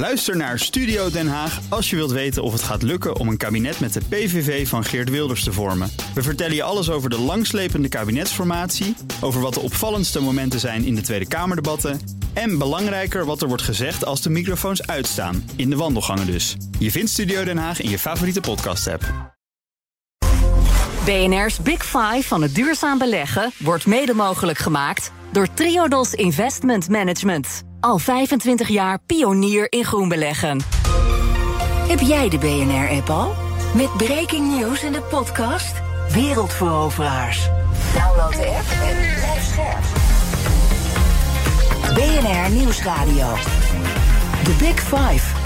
Luister naar Studio Den Haag als je wilt weten of het gaat lukken om een kabinet met de PVV van Geert Wilders te vormen. We vertellen je alles over de langslepende kabinetsformatie, over wat de opvallendste momenten zijn in de Tweede Kamerdebatten en belangrijker wat er wordt gezegd als de microfoons uitstaan, in de wandelgangen dus. Je vindt Studio Den Haag in je favoriete podcast-app. BNR's Big Five van het duurzaam beleggen wordt mede mogelijk gemaakt door Triodos Investment Management. Al 25 jaar pionier in groen beleggen. Heb jij de BNR-app al? Met breaking news in de podcast Wereldveroveraars. Download de app en blijf scherp. BNR Nieuwsradio. The Big Five.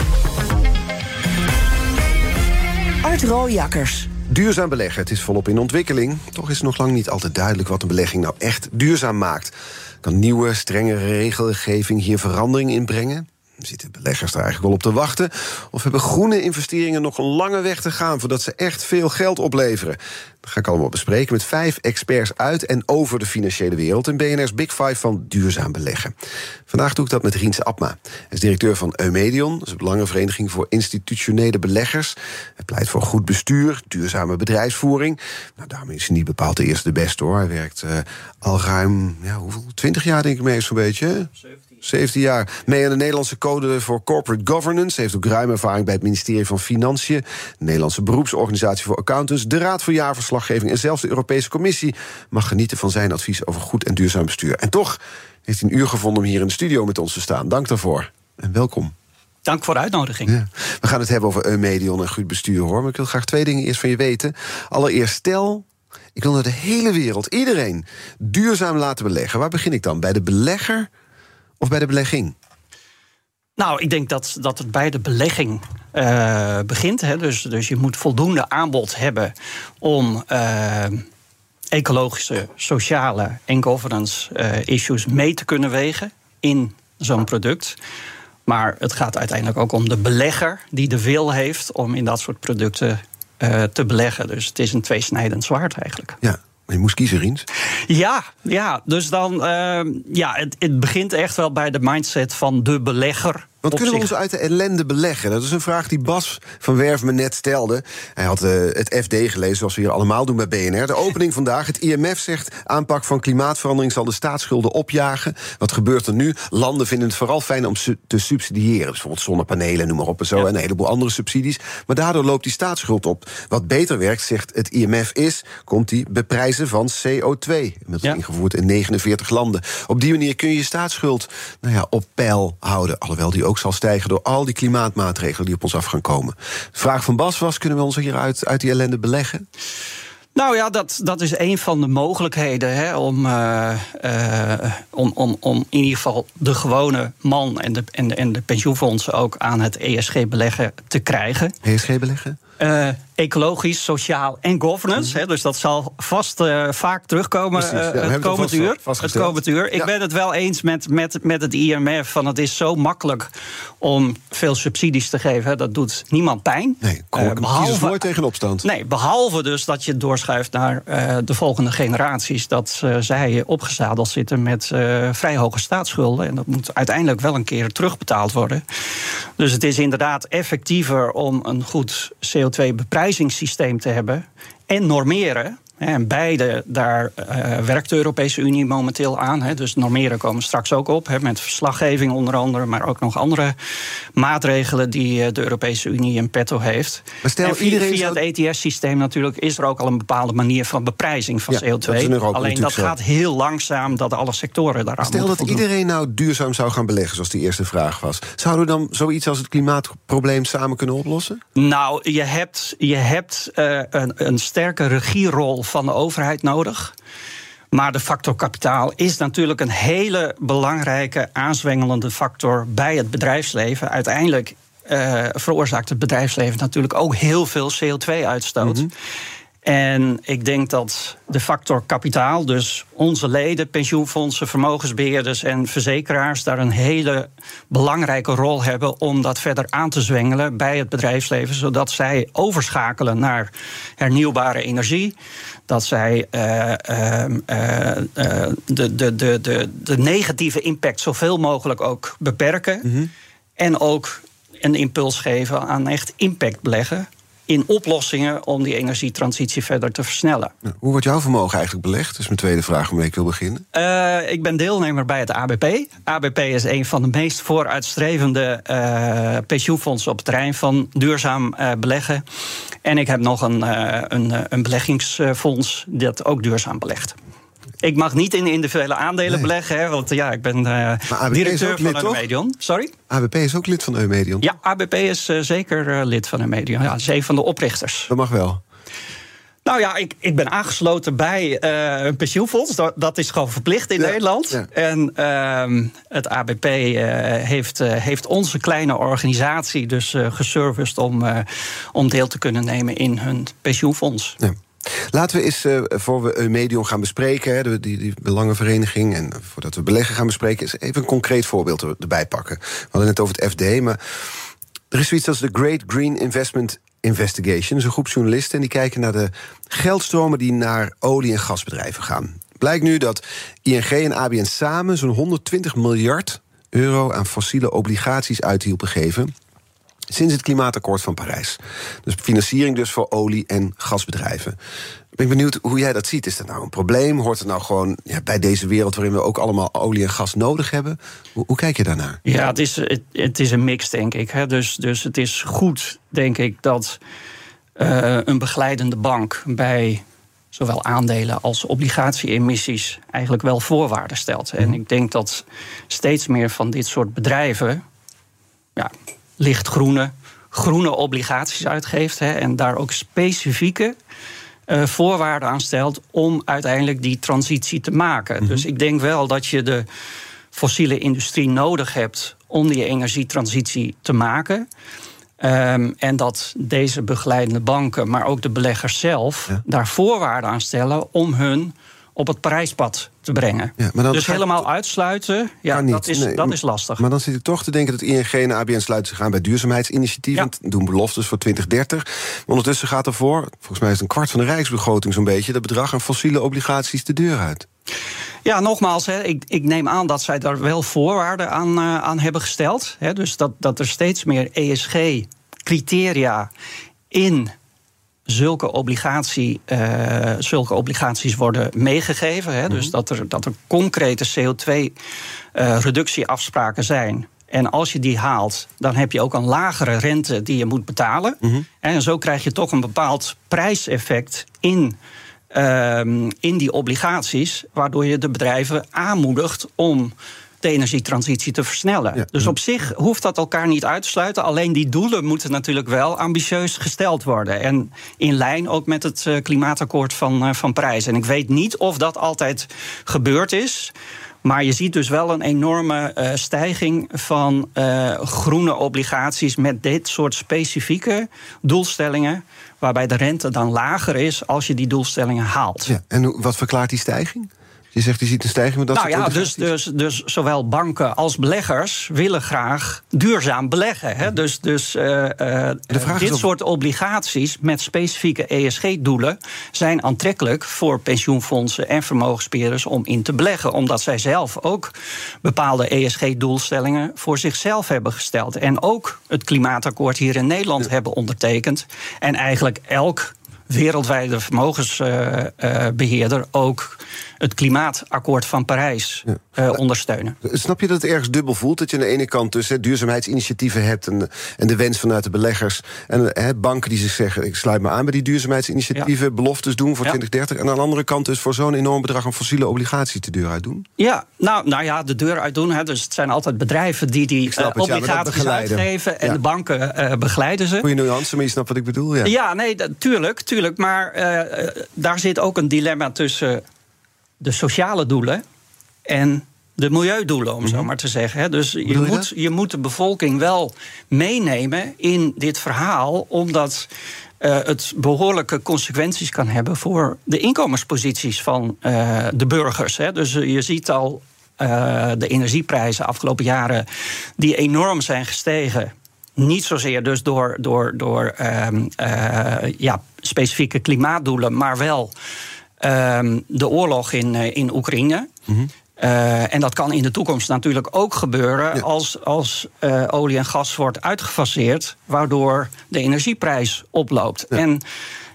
Art Rooijakkers. Duurzaam beleggen, het is volop in ontwikkeling. Toch is nog lang niet altijd duidelijk wat een belegging nou echt duurzaam maakt. Kan nieuwe, strengere regelgeving hier verandering in brengen? Zitten beleggers daar eigenlijk wel op te wachten? Of hebben groene investeringen nog een lange weg te gaan voordat ze echt veel geld opleveren? Dat ga ik allemaal bespreken met vijf experts uit en over de financiële wereld in BNR's Big Five van duurzaam beleggen. Vandaag doe ik dat met Riens Abma. Hij is directeur van Eumedion, een belangenvereniging voor institutionele beleggers. Hij pleit voor goed bestuur, duurzame bedrijfsvoering. Nou, daarmee is hij niet bepaald de eerste de beste hoor. Hij werkt uh, al ruim, ja, hoeveel? 20 jaar denk ik mee, zo'n beetje. 17 jaar. Mee aan de Nederlandse Code voor Corporate Governance. Heeft ook ruime ervaring bij het ministerie van Financiën. De Nederlandse Beroepsorganisatie voor Accountants. De Raad voor Jaarverslaggeving. En zelfs de Europese Commissie mag genieten van zijn advies over goed en duurzaam bestuur. En toch heeft hij een uur gevonden om hier in de studio met ons te staan. Dank daarvoor. En welkom. Dank voor de uitnodiging. Ja. We gaan het hebben over Eumedion en goed bestuur hoor. Maar ik wil graag twee dingen eerst van je weten. Allereerst, stel ik wil naar de hele wereld, iedereen, duurzaam laten beleggen. Waar begin ik dan? Bij de belegger of bij de belegging? Nou, ik denk dat, dat het bij de belegging uh, begint. Hè. Dus, dus je moet voldoende aanbod hebben om uh, ecologische, sociale en governance uh, issues mee te kunnen wegen in zo'n product. Maar het gaat uiteindelijk ook om de belegger die de wil heeft om in dat soort producten te beleggen. Dus het is een tweesnijdend zwaard eigenlijk. Ja. Je moest kiezen, Riens. Ja, ja dus dan. Uh, ja, het, het begint echt wel bij de mindset van de belegger. Want kunnen we ons uit de ellende beleggen? Dat is een vraag die Bas van Werf me net stelde. Hij had uh, het FD gelezen, zoals we hier allemaal doen bij BNR. De opening vandaag. Het IMF zegt: aanpak van klimaatverandering zal de staatsschulden opjagen. Wat gebeurt er nu? Landen vinden het vooral fijn om su te subsidiëren. bijvoorbeeld zonnepanelen, noem maar op en zo. Ja. En een heleboel andere subsidies. Maar daardoor loopt die staatsschuld op. Wat beter werkt, zegt het IMF, is: komt die beprijzen van CO2. Inmiddels ja. ingevoerd in 49 landen. Op die manier kun je je staatsschuld nou ja, op peil houden. Alhoewel die ook zal stijgen door al die klimaatmaatregelen die op ons af gaan komen. De vraag van Bas was: kunnen we ons hieruit uit die ellende beleggen? Nou ja, dat, dat is een van de mogelijkheden hè, om, uh, uh, om, om, om in ieder geval de gewone man en de, en de, en de pensioenfondsen ook aan het ESG-beleggen te krijgen. ESG-beleggen? Uh, ecologisch, sociaal en governance. Mm. Hè, dus dat zal vast uh, vaak terugkomen Precies, ja, uh, het, komend uur, het komend uur. Ik ja. ben het wel eens met, met, met het IMF. Van het is zo makkelijk om veel subsidies te geven. Dat doet niemand pijn. Nee, kom, behalve, nooit tegen opstand. Nee, behalve dus dat je het doorschuift naar de volgende generaties. Dat zij opgezadeld zitten met vrij hoge staatsschulden. En dat moet uiteindelijk wel een keer terugbetaald worden. Dus het is inderdaad effectiever om een goed CO2-beprijzingssysteem te hebben en normeren. En beide, daar uh, werkt de Europese Unie momenteel aan. Hè. Dus normeren komen straks ook op. Hè, met verslaggeving onder andere. Maar ook nog andere maatregelen die de Europese Unie in petto heeft. Maar stel, en via, iedereen via zou... het ETS-systeem natuurlijk is er ook al een bepaalde manier van beprijzing van ja, CO2. Dat Alleen dat gaat heel langzaam dat alle sectoren daaraan Stel dat voldoen. iedereen nou duurzaam zou gaan beleggen, zoals die eerste vraag was. Zouden we dan zoiets als het klimaatprobleem samen kunnen oplossen? Nou, je hebt, je hebt uh, een, een sterke regierol van de overheid nodig. Maar de factor kapitaal is natuurlijk een hele belangrijke aanzwengelende factor bij het bedrijfsleven. Uiteindelijk uh, veroorzaakt het bedrijfsleven natuurlijk ook heel veel CO2-uitstoot. Mm -hmm. En ik denk dat de factor kapitaal, dus onze leden, pensioenfondsen, vermogensbeheerders en verzekeraars, daar een hele belangrijke rol hebben om dat verder aan te zwengelen bij het bedrijfsleven, zodat zij overschakelen naar hernieuwbare energie. Dat zij uh, uh, uh, de, de, de, de, de negatieve impact zoveel mogelijk ook beperken. Mm -hmm. En ook een impuls geven aan echt impact beleggen in oplossingen om die energietransitie verder te versnellen. Hoe wordt jouw vermogen eigenlijk belegd? Dat is mijn tweede vraag waarmee ik wil beginnen. Uh, ik ben deelnemer bij het ABP. ABP is een van de meest vooruitstrevende uh, pensioenfondsen op het terrein van duurzaam uh, beleggen. En ik heb nog een, een, een beleggingsfonds dat ook duurzaam belegt. Ik mag niet in individuele aandelen nee. beleggen, hè, want ja, ik ben uh, directeur van Eumedion. Sorry? ABP is ook lid van Eumedion. Ja, ABP is uh, zeker uh, lid van Eumedion. Ja, is een van de oprichters. Dat mag wel. Nou ja, ik, ik ben aangesloten bij een pensioenfonds. Dat, dat, is gewoon verplicht in ja, Nederland. Ja. En uh, het ABP heeft, heeft onze kleine organisatie dus geserviced om, om deel te kunnen nemen in hun pensioenfonds. Ja. Laten we eens, uh, voor we Eumedion gaan bespreken, hè, die, die belangenvereniging, en voordat we beleggen gaan bespreken, eens even een concreet voorbeeld erbij pakken. We hadden het over het FD, maar er is zoiets als de Great Green Investment Investigation. Dat is een groep journalisten en die kijken naar de geldstromen die naar olie- en gasbedrijven gaan. Blijkt nu dat ING en ABN samen zo'n 120 miljard euro aan fossiele obligaties uithielpen geven sinds het klimaatakkoord van Parijs. Dus financiering dus voor olie- en gasbedrijven. Ik ben benieuwd hoe jij dat ziet. Is dat nou een probleem? Hoort het nou gewoon ja, bij deze wereld waarin we ook allemaal olie en gas nodig hebben? Hoe, hoe kijk je daarnaar? Ja, het is, het, het is een mix, denk ik. Hè. Dus, dus het is goed, denk ik, dat uh, een begeleidende bank bij zowel aandelen als obligatie-emissies eigenlijk wel voorwaarden stelt. En ik denk dat steeds meer van dit soort bedrijven ja, lichtgroene, groene obligaties uitgeeft. Hè, en daar ook specifieke uh, voorwaarden aan stelt om uiteindelijk die transitie te maken. Mhm. Dus ik denk wel dat je de fossiele industrie nodig hebt om die energietransitie te maken. Um, en dat deze begeleidende banken, maar ook de beleggers zelf, Ja. daar voorwaarden aan stellen om hun op het prijspad te brengen. Ja, maar dan dus helemaal uitsluiten, ja, dat, is, nee. dat is lastig. Maar dan zit ik toch te denken dat ING en ABN sluiten zich aan bij duurzaamheidsinitiatieven. Doen beloftes voor 2030. Maar ondertussen gaat er voor, volgens mij is het een kwart van de rijksbegroting zo'n beetje, dat bedrag aan fossiele obligaties de deur uit. Ja, nogmaals, hè, ik, ik neem aan dat zij daar wel voorwaarden aan, eh, aan hebben gesteld. Hè, dus dat, dat er steeds meer ESG-criteria in zulke, obligatie, eh, zulke obligaties worden meegegeven. Hè, Dus dat er, dat er concrete CO2-reductieafspraken zijn. En als je die haalt, dan heb je ook een lagere rente die je moet betalen. En zo krijg je toch een bepaald prijseffect in ehm, in die obligaties, waardoor je de bedrijven aanmoedigt om de energietransitie te versnellen. Ja. Dus op zich hoeft dat elkaar niet uit te sluiten. Alleen die doelen moeten natuurlijk wel ambitieus gesteld worden. En in lijn ook met het eh, klimaatakkoord van, eh, van Parijs. En ik weet niet of dat altijd gebeurd is. Maar je ziet dus wel een enorme eh, stijging van groene obligaties met dit soort specifieke doelstellingen. Waarbij de rente dan lager is als je die doelstellingen haalt. Ja. En wat verklaart die stijging? Je zegt je ziet een stijging met dat nou soort ja, dus, dus, dus zowel banken als beleggers willen graag duurzaam beleggen. Hè? Dus, dus eh, eh, dit of- soort obligaties met specifieke ESG-doelen zijn aantrekkelijk voor pensioenfondsen en vermogensbeheerders om in te beleggen. Omdat zij zelf ook bepaalde ESG-doelstellingen voor zichzelf hebben gesteld. En ook het klimaatakkoord hier in Nederland hebben ondertekend. En eigenlijk elk wereldwijde vermogensbeheerder ook het klimaatakkoord van Parijs eh, ondersteunen. Snap je dat het ergens dubbel voelt? Dat je aan de ene kant dus duurzaamheidsinitiatieven hebt... En, en de wens vanuit de beleggers. En banken die zich zeggen, ik sluit me aan bij die duurzaamheidsinitiatieven... beloftes doen voor Ja. 2030. En aan de andere kant dus voor zo'n enorm bedrag... aan fossiele obligaties de deur uit doen. Ja, nou, nou ja, de deur uitdoen. Hè. Dus het zijn altijd bedrijven die die eh, obligaties uitgeven... en de banken eh, begeleiden ze. Goeie nuance, maar je snapt wat ik bedoel. Ja. Ja, nee, tuurlijk, tuurlijk. Maar daar zit ook een dilemma tussen de sociale doelen en de milieudoelen, om zo maar te zeggen. hè. Dus je Mhm. moet, je moet de bevolking wel meenemen in dit verhaal, omdat eh, het behoorlijke consequenties kan hebben voor de inkomensposities van eh, de burgers. Hè. Dus eh, je ziet al de energieprijzen afgelopen jaren die enorm zijn gestegen. Niet zozeer dus door, door, door ehm, eh, ja, specifieke klimaatdoelen, maar wel ehm, de oorlog in, eh, in Oekraïne. Uh, en dat kan in de toekomst natuurlijk ook gebeuren als, als uh, olie en gas wordt uitgefaseerd, waardoor de energieprijs oploopt. Ja. En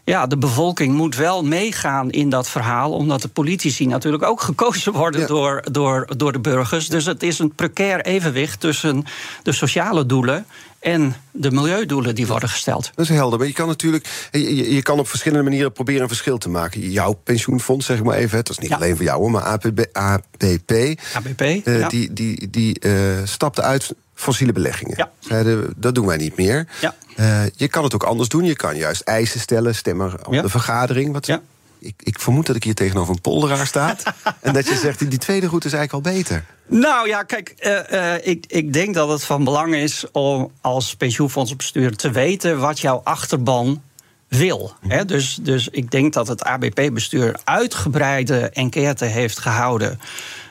ja, de bevolking moet wel meegaan in dat verhaal, omdat de politici natuurlijk ook gekozen worden ja. door, door, door de burgers. Dus het is een precair evenwicht tussen de sociale doelen en de milieudoelen die worden gesteld. Dat is helder. Maar je kan natuurlijk je, je kan op verschillende manieren proberen een verschil te maken. Jouw pensioenfonds, zeg ik maar even, dat is niet ja. alleen voor jou, maar APB, APP, ABP uh, ja. die, die, die uh, stapte uit fossiele beleggingen. Ja. Zeiden, dat doen wij niet meer. Ja. Uh, je kan het ook anders doen. Je kan juist eisen stellen, stemmen op Ja. de vergadering. Wat, Ja. ik, ik vermoed dat ik hier tegenover een polderaar sta. en dat je zegt, die, tweede route is eigenlijk al beter. Nou ja, kijk, uh, uh, ik, ik denk dat het van belang is om als pensioenfondsbestuurder te weten wat jouw achterban wil. Mhm. Dus, dus ik denk dat het ABP-bestuur uitgebreide enquête heeft gehouden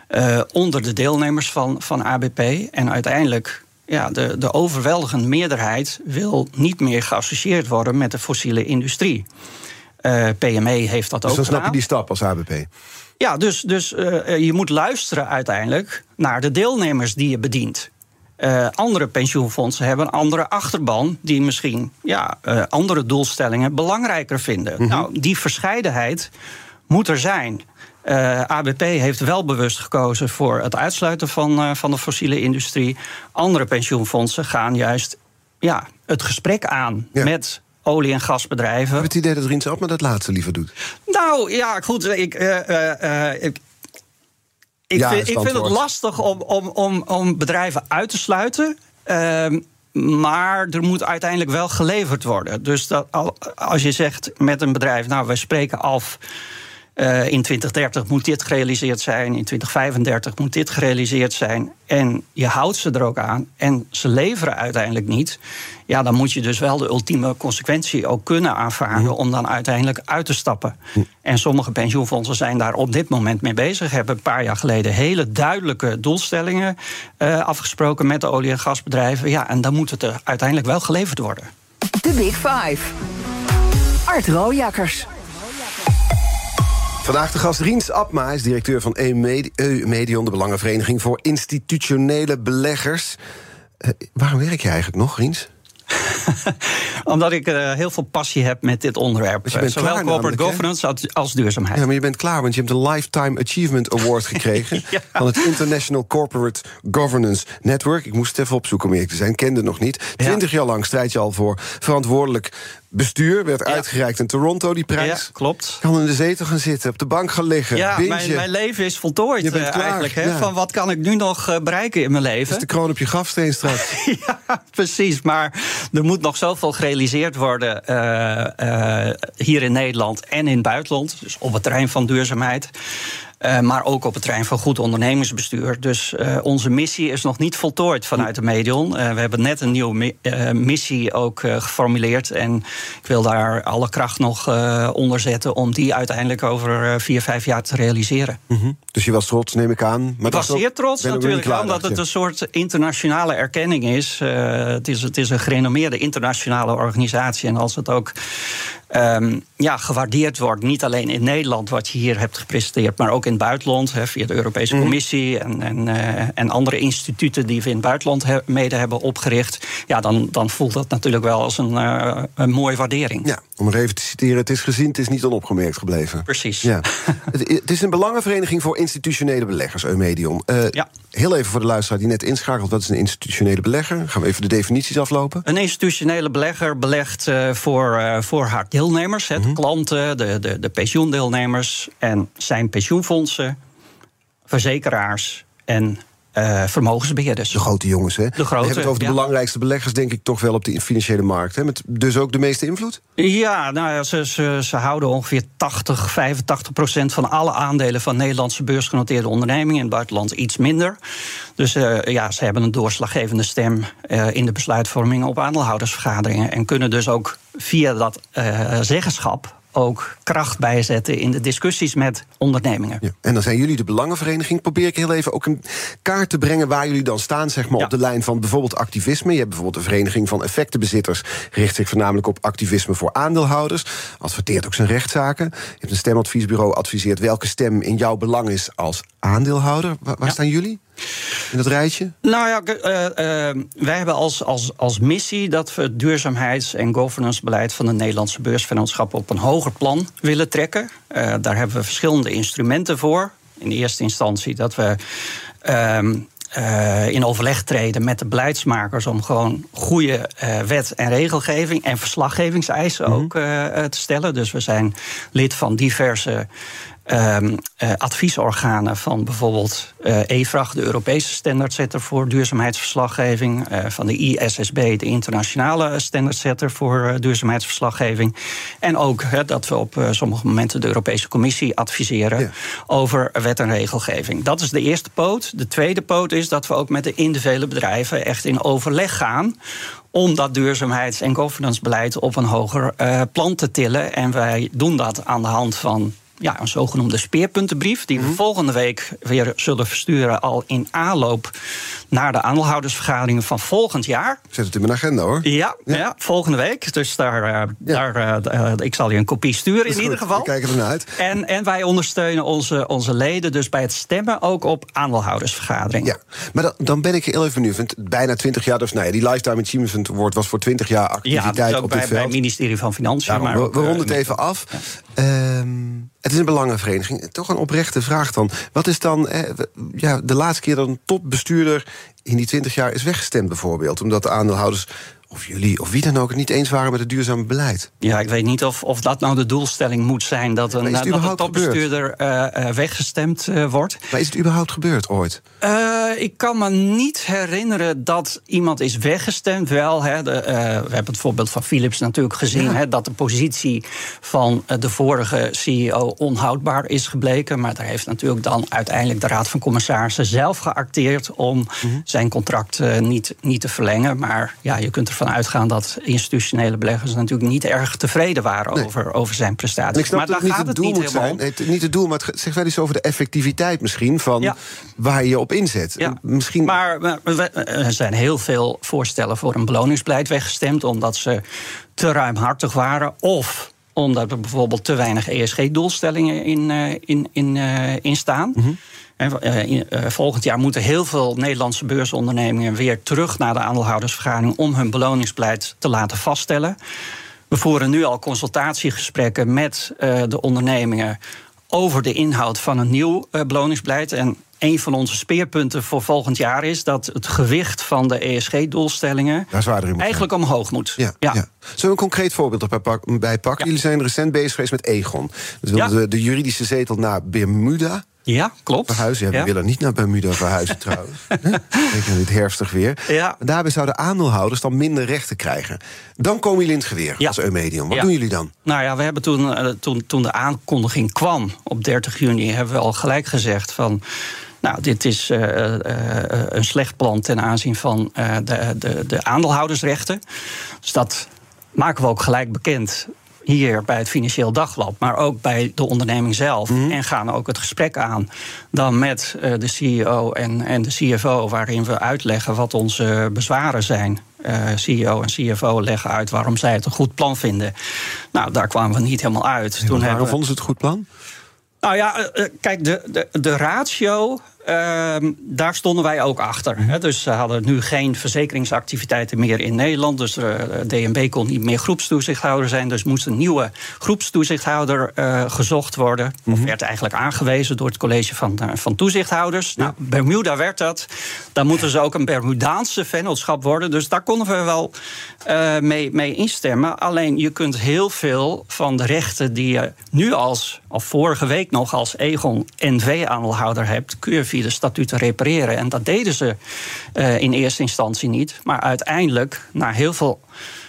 uh, onder de deelnemers van, van ABP. En uiteindelijk, ja, de, de overweldigende meerderheid wil niet meer geassocieerd worden met de fossiele industrie. Uh, PME heeft dat dus ook dan snap je die stap als ABP. Ja, dus, dus uh, je moet luisteren uiteindelijk naar de deelnemers die je bedient. Uh, andere pensioenfondsen hebben een andere achterban die misschien ja, uh, andere doelstellingen belangrijker vinden. Mhm. Mm -hmm. Nou, die verscheidenheid moet er zijn. Uh, ABP heeft wel bewust gekozen voor het uitsluiten van, uh, van de fossiele industrie. Andere pensioenfondsen gaan juist ja, het gesprek aan ja. met olie- en gasbedrijven. Ik heb het idee dat Riens maar dat laatste liever doet. Nou ja, goed. Ik, uh, ik, ik, ja, vind, ik vind het lastig om, om, om, om bedrijven uit te sluiten. Uh, maar er moet uiteindelijk wel geleverd worden. Dus dat, als je zegt met een bedrijf, nou, wij spreken af. Uh, in 2030 moet dit gerealiseerd zijn, in 2035 moet dit gerealiseerd zijn. En je houdt ze er ook aan en ze leveren uiteindelijk niet. Ja, dan moet je dus wel de ultieme consequentie ook kunnen aanvaarden om dan uiteindelijk uit te stappen. En sommige pensioenfondsen zijn daar op dit moment mee bezig. Hebben een paar jaar geleden hele duidelijke doelstellingen uh, afgesproken met de olie- en gasbedrijven. Ja, en dan moet het er uiteindelijk wel geleverd worden. De Big Five. Art Rooijakkers. Vandaag de gast Riens Abma, hij is directeur van EU-Medion, de Belangenvereniging voor Institutionele Beleggers. Uh, waarom werk je eigenlijk nog, Riens? Omdat ik uh, heel veel passie heb met dit onderwerp. Dus je bent Zowel klaar corporate namelijk, governance als, als, duurzaamheid. Ja, maar je bent klaar, want je hebt een Lifetime Achievement Award gekregen... ja. van het International Corporate Governance Network. Ik moest het even opzoeken om eerlijk te zijn, kende het nog niet. Twintig ja. jaar lang strijd je al voor verantwoordelijk bestuur. Werd ja. uitgereikt in Toronto, die prijs. Ja, klopt. Kan in de zetel gaan zitten, op de bank gaan liggen, Ja, mijn, mijn, leven is voltooid je bent uh, klaar. eigenlijk. Hè? Ja. Van wat kan ik nu nog uh, bereiken in mijn leven? Dat is de kroon op je grafsteen straks. ja, precies. Maar er moet nog zoveel gerealiseerd worden uh, hier in Nederland en in het buitenland. Dus op het terrein van duurzaamheid. Uh, maar ook op het terrein van goed ondernemersbestuur. Dus uh, onze missie is nog niet voltooid vanuit de Medion. Uh, we hebben net een nieuwe mi missie ook geformuleerd. En ik wil daar alle kracht nog onder zetten om die uiteindelijk over vier, vijf jaar te realiseren. Mm -hmm. Dus je was trots, neem ik aan. Maar ik was zeer trots natuurlijk, klaar, omdat het een soort internationale erkenning is. het is. Het is een gerenommeerde internationale organisatie. En als het ook um, ja, gewaardeerd wordt, niet alleen in Nederland, wat je hier hebt gepresenteerd, maar ook in het buitenland, via de Europese mm. Commissie en, en, uh, en andere instituten die we in het buitenland he, mede hebben opgericht, ja, dan, dan voelt dat natuurlijk wel als een, uh, een mooie waardering. Ja, om er even te citeren, het is gezien, het is niet onopgemerkt gebleven. Precies. Ja. het, het, is een belangenvereniging voor institutionele beleggers, Eumedion. Uh, ja. Heel even voor de luisteraar die net inschakelt, wat is een institutionele belegger? Gaan we even de definities aflopen? Een institutionele belegger belegt voor, voor haar deelnemers, mm -hmm. klanten, de, de, de pensioendeelnemers en zijn pensioenfondsen, verzekeraars en uh, vermogensbeheerders. De grote jongens, hè? De grote, We hebben het over de ja. belangrijkste beleggers, denk ik, toch wel op de financiële markt. Hè? Met dus ook de meeste invloed? Ja, nou ja, ze, ze, ze houden ongeveer 80, 85 procent van alle aandelen van Nederlandse beursgenoteerde ondernemingen. In het buitenland iets minder. Dus uh, ja, ze hebben een doorslaggevende stem uh, in de besluitvorming op aandeelhoudersvergaderingen. En kunnen dus ook via dat zeggenschap ook kracht bijzetten in de discussies met ondernemingen. Ja. En dan zijn jullie de Belangenvereniging. Probeer ik heel even ook een kaart te brengen waar jullie dan staan, zeg maar, op de lijn van bijvoorbeeld activisme. Je hebt bijvoorbeeld de Vereniging van Effectenbezitters, richt zich voornamelijk op activisme voor aandeelhouders, adverteert ook zijn rechtszaken. Je hebt een stemadviesbureau, adviseert welke stem in jouw belang is als aandeelhouder. Waar, staan jullie? In dat rijtje? Nou ja, uh, uh, wij hebben als, als, als missie dat we het duurzaamheids- en governance-beleid van de Nederlandse beursvennootschap op een hoger plan willen trekken. Uh, daar hebben we verschillende instrumenten voor. In eerste instantie dat we. Ehm, uh, in overleg treden met de beleidsmakers om gewoon goede uh, wet en regelgeving en verslaggevingseisen mm -hmm. ook uh, te stellen. Dus we zijn lid van diverse Um, uh, adviesorganen van bijvoorbeeld uh, EFRAG, de Europese standaardsetter voor duurzaamheidsverslaggeving, uh, van de ISSB, de internationale standaardsetter voor duurzaamheidsverslaggeving. En ook dat we op sommige momenten de Europese Commissie adviseren ja. over wet en regelgeving. Dat is de eerste poot. De tweede poot is dat we ook met de individuele bedrijven echt in overleg gaan om dat duurzaamheids- en governance beleid op een hoger plan te tillen. En wij doen dat aan de hand van ja, een zogenoemde speerpuntenbrief. Die we mhm. volgende week weer zullen versturen. Al in aanloop naar de aandeelhoudersvergaderingen van volgend jaar. Zet het in mijn agenda hoor. Ja, ja. volgende week. Dus daar, uh, daar uh, ik zal je een kopie sturen in ieder geval. We kijken ernaar uit. En, en wij ondersteunen onze, onze leden dus bij het stemmen ook op aandeelhoudersvergaderingen. Ja, maar dan, dan ben ik heel even benieuwd. Bijna 20 jaar, dus nou ja, die Lifetime Achievement Award was voor 20 jaar activiteit ja, ook op bij, dit veld. bij het ministerie van Financiën. Maar ook, we ronden het even af. Um, het is een belangenvereniging. Toch een oprechte vraag dan. Wat is dan eh, ja, de laatste keer dat een topbestuurder in die 20 jaar is weggestemd, bijvoorbeeld? Omdat de aandeelhouders of jullie of wie dan ook het niet eens waren met het duurzame beleid. Ja, ik weet niet of, of dat nou de doelstelling moet zijn dat een, dat een topbestuurder uh, uh, weggestemd uh, wordt. Maar is het überhaupt gebeurd ooit? ik kan me niet herinneren dat iemand is weggestemd. Wel, hè, de, we hebben het voorbeeld van Philips natuurlijk gezien, ja. hè, dat de positie van de vorige CEO onhoudbaar is gebleken. Maar daar heeft natuurlijk dan uiteindelijk de Raad van Commissarissen zelf geacteerd om mm -hmm. zijn contract niet, niet te verlengen. Maar ja, je kunt er ervan uitgaan dat institutionele beleggers natuurlijk niet erg tevreden waren nee. over, over zijn prestaties. maar daar gaat het doel niet moet zijn. Nee, niet het doel, maar het zegt wel iets over de effectiviteit misschien van ja. waar je op inzet. Ja. Misschien... Maar, maar er zijn heel veel voorstellen voor een beloningsbeleid weggestemd, omdat ze te ruimhartig waren of omdat er bijvoorbeeld te weinig ESG-doelstellingen in, in, in, in staan. Mm -hmm. Volgend jaar moeten heel veel Nederlandse beursondernemingen weer terug naar de aandeelhoudersvergadering om hun beloningsbeleid te laten vaststellen. We voeren nu al consultatiegesprekken met de ondernemingen over de inhoud van een nieuw beloningsbeleid. En een van onze speerpunten voor volgend jaar is dat het gewicht van de ESG-doelstellingen eigenlijk omhoog moet. Ja, ja. ja. Zullen we een concreet voorbeeld erbij pakken? Ja. Jullie zijn recent bezig geweest met Egon. Dus ja. de, de juridische zetel naar Bermuda. Ja, klopt. Verhuizen. Ja, we willen niet naar Bermuda verhuizen trouwens. Zeker dit herfstig weer. Ja. Daarbij zouden aandeelhouders dan minder rechten krijgen. Dan komen jullie in het geweer ja. als Eumedium. Wat doen jullie dan? Nou ja, we hebben toen, uh, toen, toen de aankondiging kwam op 30 juni... hebben we al gelijk gezegd van... Nou, dit is uh, uh, een slecht plan ten aanzien van uh, de, de, de aandeelhoudersrechten. Dus dat maken we ook gelijk bekend hier bij het Financieel Dagblad, maar ook bij de onderneming zelf. Mm -hmm. En gaan ook het gesprek aan dan met uh, de CEO en, en de CFO, waarin we uitleggen wat onze bezwaren zijn. Uh, CEO en CFO leggen uit waarom zij het een goed plan vinden. Nou, daar kwamen we niet helemaal uit. En Toen waarom we... vonden ze het een goed plan? Nou ja, kijk, de, de, de ratio daar stonden wij ook achter. Hè. Dus ze hadden nu geen verzekeringsactiviteiten meer in Nederland. Dus uh, DNB kon niet meer groepstoezichthouder zijn. Dus moest een nieuwe groepstoezichthouder uh, gezocht worden. Mm -hmm. Of werd eigenlijk aangewezen door het college van, van toezichthouders. Ja. Nou, Bermuda werd dat. Dan moeten ze ook een Bermudaanse vennootschap worden. Dus daar konden we wel mee, mee instemmen. Alleen je kunt heel veel van de rechten die je nu als, of vorige week nog als Egon NV-aandeelhouder hebt, kun je via de statuten repareren. En dat deden ze uh, in eerste instantie niet. Maar uiteindelijk, na heel veel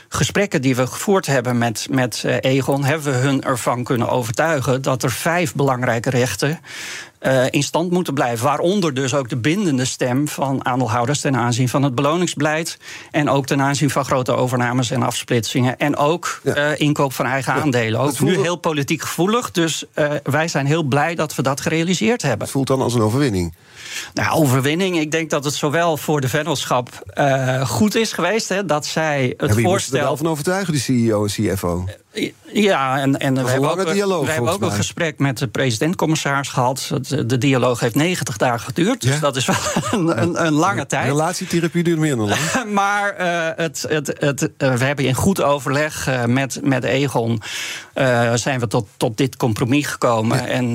gesprekken die we gevoerd hebben met, met uh, Egon, hebben we hun ervan kunnen overtuigen dat er vijf belangrijke rechten uh, in stand moeten blijven. Waaronder dus ook de bindende stem van aandeelhouders ten aanzien van het beloningsbeleid. En ook ten aanzien van grote overnames en afsplitsingen. En ook uh, inkoop van eigen aandelen. Ook nu heel politiek gevoelig. Dus uh, wij zijn heel blij dat we dat gerealiseerd hebben. Het voelt dan als een overwinning. Nou, overwinning. Ik denk dat het zowel voor de vennootschap goed is geweest hè, dat zij het ja, voorstel. er wel van overtuigen, de CEO en CFO. Ja, en, en we hebben ook, dialoog, we hebben ook een gesprek met de president-commissaris gehad. De dialoog heeft 90 dagen geduurd. Dus dat is wel een, een, een lange tijd. Relatietherapie duurt meer dan lang. maar uh, het, het, het, uh, we hebben in goed overleg uh, met, met Egon... zijn we tot, tot dit compromis gekomen. Ja. En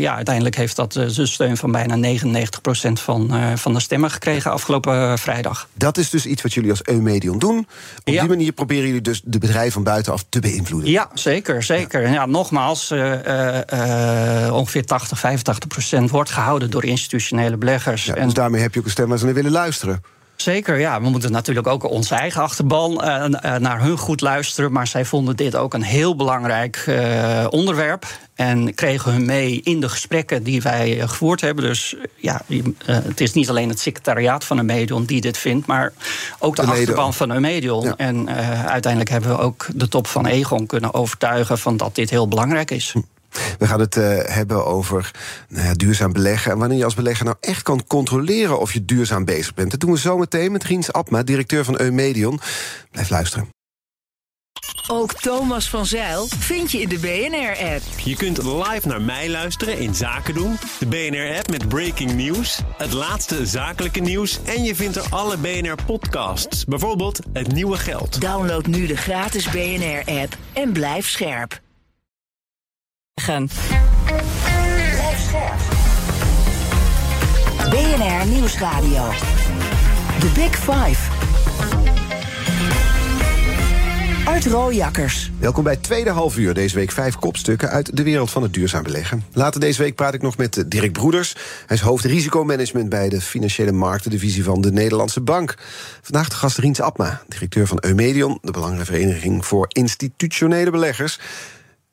ja, uiteindelijk heeft dat de steun van bijna 99% van, van de stemmen gekregen afgelopen vrijdag. Dat is dus iets wat jullie als Eumedion doen. Op ja. die manier proberen jullie dus de bedrijven van buitenaf te beïnvloeden. Ja, zeker. zeker. Ja. ja nogmaals, uh, uh, ongeveer 80, 85 procent wordt gehouden door institutionele beleggers. Ja, en dus daarmee heb je ook een stem waar ze naar willen luisteren. Zeker, ja. We moeten natuurlijk ook onze eigen achterban uh, naar hun goed luisteren. Maar zij vonden dit ook een heel belangrijk uh, onderwerp. En kregen hun mee in de gesprekken die wij gevoerd hebben. Dus ja, het is niet alleen het secretariaat van Eumedion die dit vindt, maar ook de, de achterban van Eumedion. Ja. En uiteindelijk hebben we ook de top van Egon kunnen overtuigen van dat dit heel belangrijk is. Hm. We gaan het uh, hebben over nou ja, duurzaam beleggen. En wanneer je als belegger nou echt kan controleren of je duurzaam bezig bent. Dat doen we zo meteen met Riens Abma, directeur van Eumedion. Blijf luisteren. Ook Thomas van Zeil vind je in de BNR-app. Je kunt live naar mij luisteren in Zaken doen. De BNR-app met breaking news, het laatste zakelijke nieuws... en je vindt er alle BNR-podcasts, bijvoorbeeld Het Nieuwe Geld. Download nu de gratis BNR-app en blijf scherp. BNR Nieuwsradio. The Big Five. Art Rooijakkers. Welkom bij het tweede half uur. Deze week vijf kopstukken uit de wereld van het duurzaam beleggen. Later deze week praat ik nog met Dirk Broeders. Hij is hoofd risicomanagement bij de Financiële Marktendivisie van de Nederlandse Bank. Vandaag de gast Riens Abma, directeur van Eumedion... de belangrijke vereniging voor institutionele beleggers...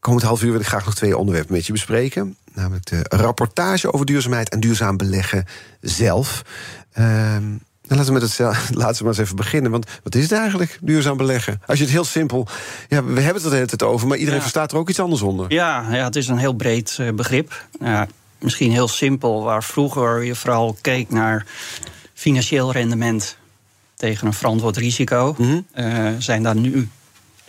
Komend half uur wil ik graag nog twee onderwerpen met je bespreken. Namelijk de rapportage over duurzaamheid en duurzaam beleggen zelf. Ehm, laten we met het laten we maar eens even beginnen. Want wat is het eigenlijk, duurzaam beleggen? Als je het heel simpel. Ja, we hebben het er de hele tijd over, maar iedereen ja. verstaat er ook iets anders onder. Ja, ja het is een heel breed uh, begrip. Ja, misschien heel simpel, waar vroeger je vooral keek naar financieel rendement tegen een verantwoord risico, mm -hmm. uh, zijn daar nu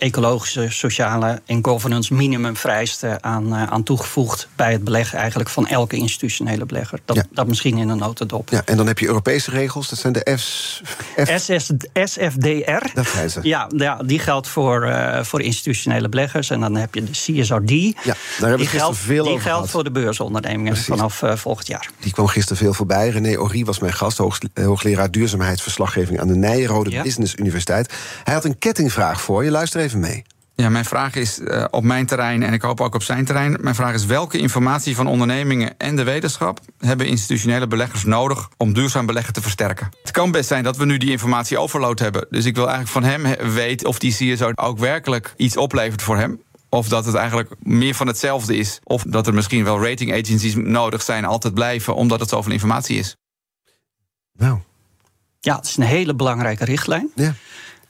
ecologische, sociale en governance minimumvereisten aan, uh, aan toegevoegd bij het beleggen eigenlijk van elke institutionele belegger. Dat, ja. dat misschien in een notendop. Ja, en dan heb je Europese regels, dat zijn de F's, F... SS, SFDR. Dat zijn ze. Ja, ja die geldt voor, uh, voor institutionele beleggers. En dan heb je de CSRD. Ja, daar hebben we geldt, veel die over geldt gehad. voor de beursondernemingen Precies. vanaf uh, volgend jaar. Die kwam gisteren veel voorbij. René Ori was mijn gast, hoogleraar duurzaamheidsverslaggeving aan de Nijrode ja. Business Universiteit. Hij had een kettingvraag voor je. Luister even mee. Ja, mijn vraag is uh, op mijn terrein en ik hoop ook op zijn terrein. Mijn vraag is welke informatie van ondernemingen en de wetenschap hebben institutionele beleggers nodig om duurzaam beleggen te versterken? Het kan best zijn dat we nu die informatie overload hebben. Dus ik wil eigenlijk van hem weten of die CSO ook werkelijk iets oplevert voor hem. Of dat het eigenlijk meer van hetzelfde is. Of dat er misschien wel rating agencies nodig zijn, altijd blijven, omdat het zoveel informatie is. Nou. Ja, het is een hele belangrijke richtlijn. Ja.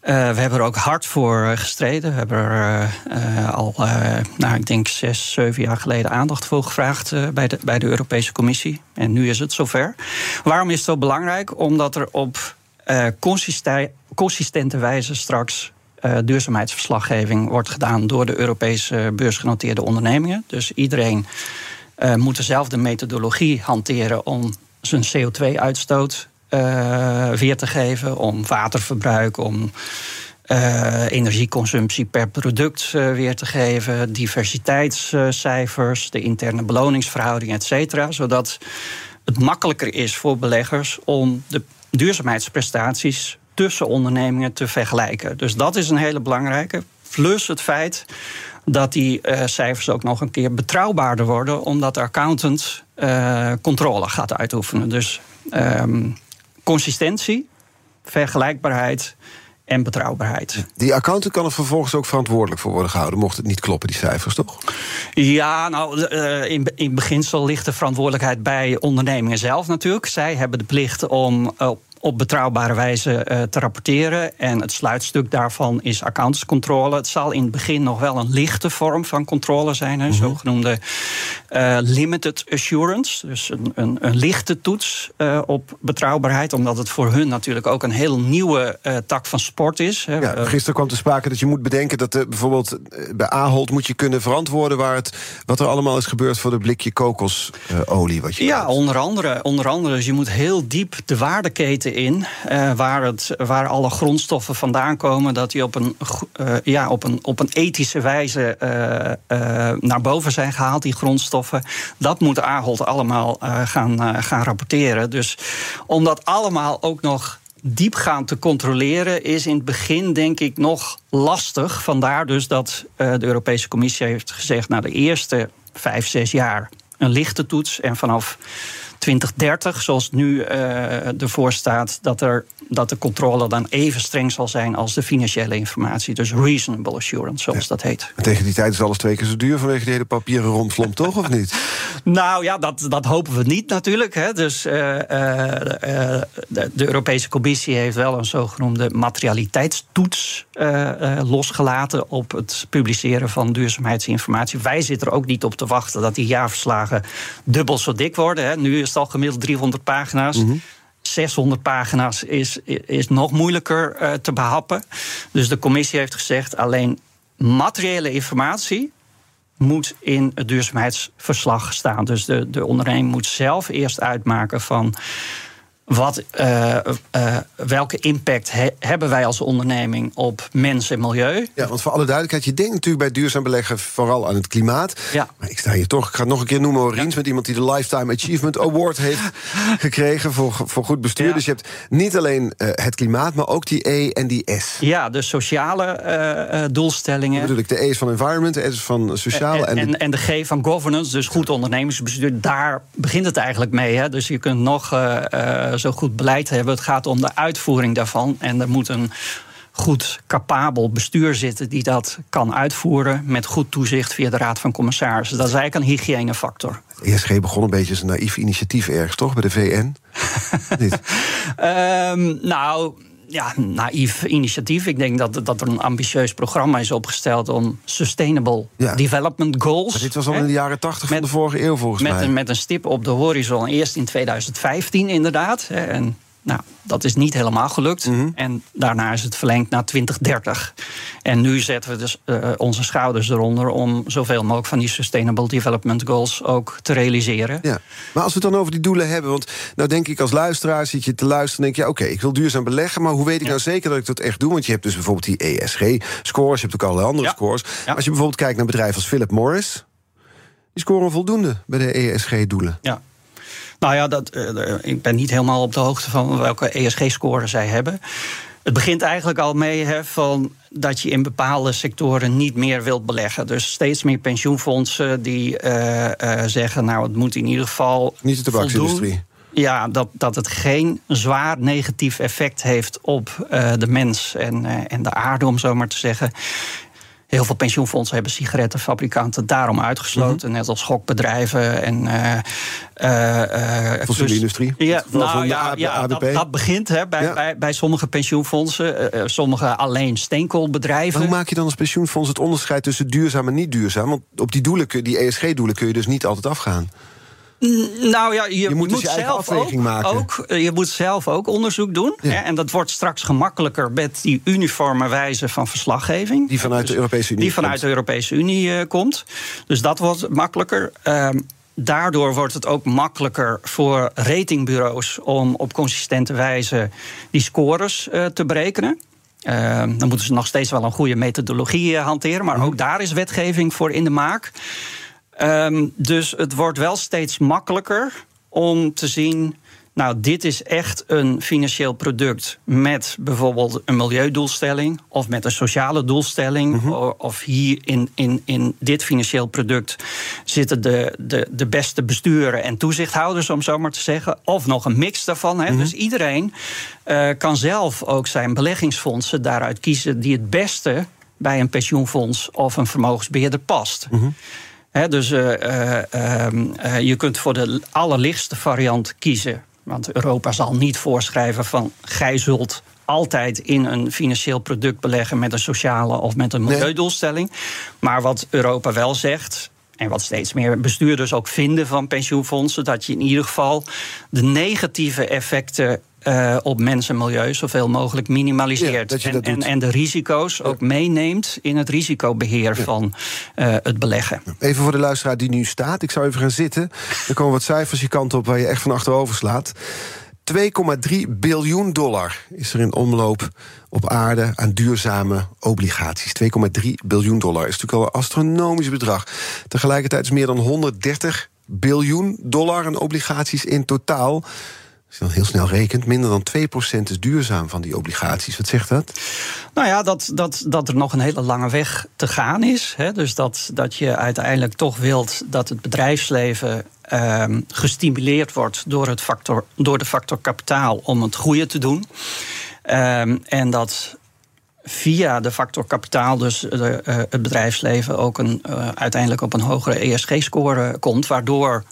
Uh, we hebben er ook hard voor gestreden. We hebben er uh, al, uh, nou, ik denk zes, zeven jaar geleden aandacht voor gevraagd bij, de, bij de Europese Commissie. En nu is het zover. Waarom is het zo belangrijk? Omdat er op consistente, wijze straks duurzaamheidsverslaggeving wordt gedaan door de Europese beursgenoteerde ondernemingen. Dus iedereen moet dezelfde methodologie hanteren om zijn CO2-uitstoot uh, weer te geven, om waterverbruik, om uh, energieconsumptie per product uh, weer te geven, diversiteitscijfers, de interne beloningsverhouding, et cetera, zodat het makkelijker is voor beleggers om de duurzaamheidsprestaties tussen ondernemingen te vergelijken. Dus dat is een hele belangrijke. Plus het feit dat die cijfers ook nog een keer betrouwbaarder worden, omdat de accountant controle gaat uitoefenen. Dus um, consistentie, vergelijkbaarheid en betrouwbaarheid. Die accountant kan er vervolgens ook verantwoordelijk voor worden gehouden, mocht het niet kloppen, die cijfers, toch? Ja, nou, uh, in, in beginsel ligt de verantwoordelijkheid bij ondernemingen zelf natuurlijk. Zij hebben de plicht om uh, op betrouwbare wijze uh, te rapporteren. En het sluitstuk daarvan is accountantscontrole. Het zal in het begin nog wel een lichte vorm van controle zijn, een mm -hmm. zogenoemde uh, limited assurance. Dus een, een, een lichte toets uh, op betrouwbaarheid, omdat het voor hun natuurlijk ook een heel nieuwe tak van sport is. Ja, gisteren kwam te sprake dat je moet bedenken dat bijvoorbeeld bij Ahold moet je kunnen verantwoorden waar het, wat er allemaal is gebeurd voor de blikje kokosolie. Wat je ja, onder andere, onder andere. Dus je moet heel diep de waardeketen in, uh, waar, het, waar alle grondstoffen vandaan komen, dat die op een, uh, ja, op een, op een ethische wijze uh, naar boven zijn gehaald, die grondstoffen. Dat moet Ahold allemaal gaan, gaan rapporteren. Dus om dat allemaal ook nog diepgaand te controleren is in het begin denk ik nog lastig. Vandaar dus dat de Europese Commissie heeft gezegd... na de eerste vijf, zes jaar een lichte toets en vanaf 2030, zoals nu uh, ervoor staat, dat, er, dat de controle dan even streng zal zijn als de financiële informatie. Dus reasonable assurance, zoals ja. dat heet. En tegen die tijd is alles twee keer zo duur vanwege die hele papieren rondvlom, toch, of niet? Nou ja, dat, dat hopen we niet natuurlijk. Hè. Dus uh, uh, de, de, Europese Commissie heeft wel een zogenoemde materialiteitstoets losgelaten op het publiceren van duurzaamheidsinformatie. Wij zitten er ook niet op te wachten dat die jaarverslagen dubbel zo dik worden. Hè. Nu is het al gemiddeld 300 pagina's. Mm -hmm. 600 pagina's is, is nog moeilijker uh, te behappen. Dus de commissie heeft gezegd: alleen materiële informatie moet in het duurzaamheidsverslag staan. Dus de, de onderneming moet zelf eerst uitmaken van wat, uh, uh, welke impact he, hebben wij als onderneming op mens en milieu? Ja, want voor alle duidelijkheid, je denkt natuurlijk bij duurzaam beleggen vooral aan het klimaat. Ja. Maar ik sta hier toch, ik ga het nog een keer noemen, Riens, ja. met iemand die de Lifetime Achievement Award heeft gekregen voor, voor goed bestuur. Ja. Dus je hebt niet alleen uh, het klimaat, maar ook die E en die S. Ja, de sociale doelstellingen. Natuurlijk, de E is van environment, de S is van sociaal. En, en, en, en de G van governance, dus goed ondernemingsbestuur. Daar begint het eigenlijk mee. Hè? Dus je kunt nog zo goed beleid hebben. Het gaat om de uitvoering daarvan. En er moet een goed capabel bestuur zitten die dat kan uitvoeren met goed toezicht via de Raad van Commissarissen. Dat is eigenlijk een hygiënefactor. ESG begon een beetje als een naïef initiatief ergens, toch? Bij de VN? Niet? Um, nou ja, naïef initiatief. Ik denk dat, dat er een ambitieus programma is opgesteld om Sustainable ja. Development Goals. Maar dit was al in de jaren 80 van de vorige eeuw volgens met mij. Een, met een stip op de horizon. Eerst in 2015 inderdaad. En nou, dat is niet helemaal gelukt. Mhm. Mm -hmm. En daarna is het verlengd naar 2030. En nu zetten we dus uh, onze schouders eronder om zoveel mogelijk van die Sustainable Development Goals ook te realiseren. Ja. Maar als we het dan over die doelen hebben, want nou denk ik als luisteraar zit je te luisteren en denk je, ja, oké, okay, ik wil duurzaam beleggen, maar hoe weet ik ja. nou zeker dat ik dat echt doe? Want je hebt dus bijvoorbeeld die ESG-scores, je hebt ook allerlei andere ja. scores. Als je bijvoorbeeld kijkt naar bedrijven als Philip Morris, die scoren voldoende bij de ESG-doelen. Ja. Nou ja, dat, uh, ik ben niet helemaal op de hoogte van welke ESG-score zij hebben. Het begint eigenlijk al mee hè, van dat je in bepaalde sectoren niet meer wilt beleggen. Dus steeds meer pensioenfondsen die uh, uh, zeggen... nou, het moet in ieder geval Niet de tabaksindustrie. Ja, dat, dat het geen zwaar negatief effect heeft op uh, de mens en, en de aarde, om zo maar te zeggen. Heel veel pensioenfondsen hebben sigarettenfabrikanten daarom uitgesloten. Mm -hmm. Net als gokbedrijven en. Uh, uh, Fossielindustrie? Ja, nou, ja, ja dat, dat, begint hè, bij, ja. bij, bij sommige pensioenfondsen. Uh, sommige alleen steenkoolbedrijven. Maar hoe maak je dan als pensioenfonds het onderscheid tussen duurzaam en niet duurzaam? Want op die, doelen, die ESG-doelen kun je dus niet altijd afgaan. Nou ja, je, je moet, dus je zelf afweging ook, maken. Ook, je moet zelf ook onderzoek doen. Ja. Hè, en dat wordt straks gemakkelijker met die uniforme wijze van verslaggeving. Die vanuit dus, de Europese Unie Die vanuit komt. de Europese Unie uh, komt. Dus dat wordt makkelijker. Uh, Daardoor wordt het ook makkelijker voor ratingbureaus om op consistente wijze die scores uh, te berekenen. Uh, dan moeten ze nog steeds wel een goede methodologie hanteren, maar ook daar is wetgeving voor in de maak. Um, dus het wordt wel steeds makkelijker om te zien Nou, dit is echt een financieel product met bijvoorbeeld een milieudoelstelling of met een sociale doelstelling. Mhm. Of hier in, in, in dit financieel product zitten de, de, de beste besturen en toezichthouders, om zo maar te zeggen. Of nog een mix daarvan. Hè. Mhm. Dus iedereen eh, kan zelf ook zijn beleggingsfondsen daaruit kiezen die het beste bij een pensioenfonds of een vermogensbeheerder past. Dus eh, eh, ehm, eh, je kunt voor de allerlichtste variant kiezen. Want Europa zal niet voorschrijven van gij zult altijd in een financieel product beleggen met een sociale of met een Nee. milieudoelstelling. Maar wat Europa wel zegt. En wat steeds meer bestuurders ook vinden van pensioenfondsen, dat je in ieder geval de negatieve effecten eh, op mens en milieu zoveel mogelijk minimaliseert. Ja, en, en, en de risico's ook meeneemt in het risicobeheer van eh, het beleggen. Even voor de luisteraar die nu staat. Ik zou even gaan zitten. Er komen wat cijfers je kant op waar je echt van achterover slaat. 2,3 biljoen dollar is er in omloop op aarde aan duurzame obligaties. 2,3 biljoen dollar is natuurlijk al een astronomisch bedrag. Tegelijkertijd is meer dan 130 biljoen dollar aan obligaties in totaal. Als dan heel snel rekent, minder dan 2% is duurzaam van die obligaties. Wat zegt dat? Nou ja, dat, dat, dat er nog een hele lange weg te gaan is. Hè. Dus dat, dat je uiteindelijk toch wilt dat het bedrijfsleven ehm, gestimuleerd wordt door, het factor, door de factor kapitaal om het goede te doen. Ehm, en dat via de factor kapitaal dus de, eh, het bedrijfsleven ook een, eh, uiteindelijk op een hogere ESG-score komt, waardoor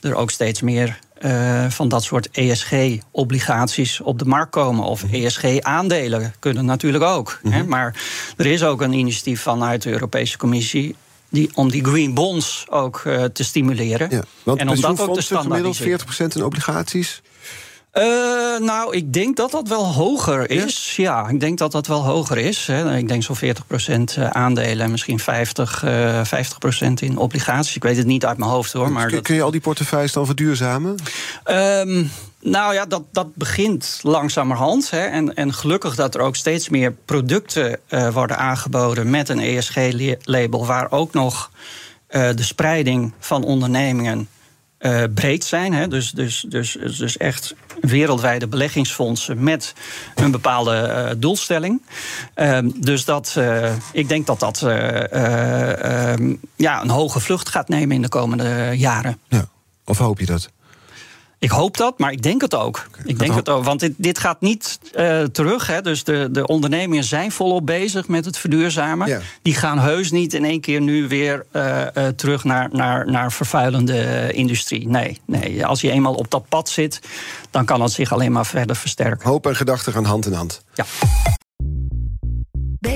er ook steeds meer eh, van dat soort ESG-obligaties op de markt komen. Of ESG-aandelen kunnen natuurlijk ook. hè. Maar er is ook een initiatief vanuit de Europese Commissie. Die, om die green bonds ook eh, te stimuleren. Ja, want en om dat ook te standaardiseren. 40% in obligaties. Eh, nou, ik denk dat dat wel hoger is. Ja, ik denk dat dat wel hoger is. Hè. Ik denk zo'n 40% aandelen en misschien 50, eh 50% in obligaties. Ik weet het niet uit mijn hoofd hoor. Maar kun, dat, kun je al die portefeuilles dan verduurzamen? Ehm, nou ja, dat, dat begint langzamerhand. Hè. En, en gelukkig dat er ook steeds meer producten eh, worden aangeboden met een ESG-label, waar ook nog eh, de spreiding van ondernemingen eh, breed zijn. Hè. Dus, dus, dus, dus echt wereldwijde beleggingsfondsen met een bepaalde eh, doelstelling. Ehm, dus dat, eh, ik denk dat dat eh, eh, ehm, ja, een hoge vlucht gaat nemen in de komende jaren. Ja. Of hoop je dat? Ik hoop dat, maar ik denk het ook. Ik denk het ook, want dit, dit gaat niet eh, terug. Hè. Dus de, de ondernemingen zijn volop bezig met het verduurzamen. Die gaan heus niet in één keer nu weer eh, eh, terug naar, naar, naar vervuilende industrie. Nee, nee, als je eenmaal op dat pad zit, dan kan het zich alleen maar verder versterken. Hoop en gedachten gaan hand in hand. Ja.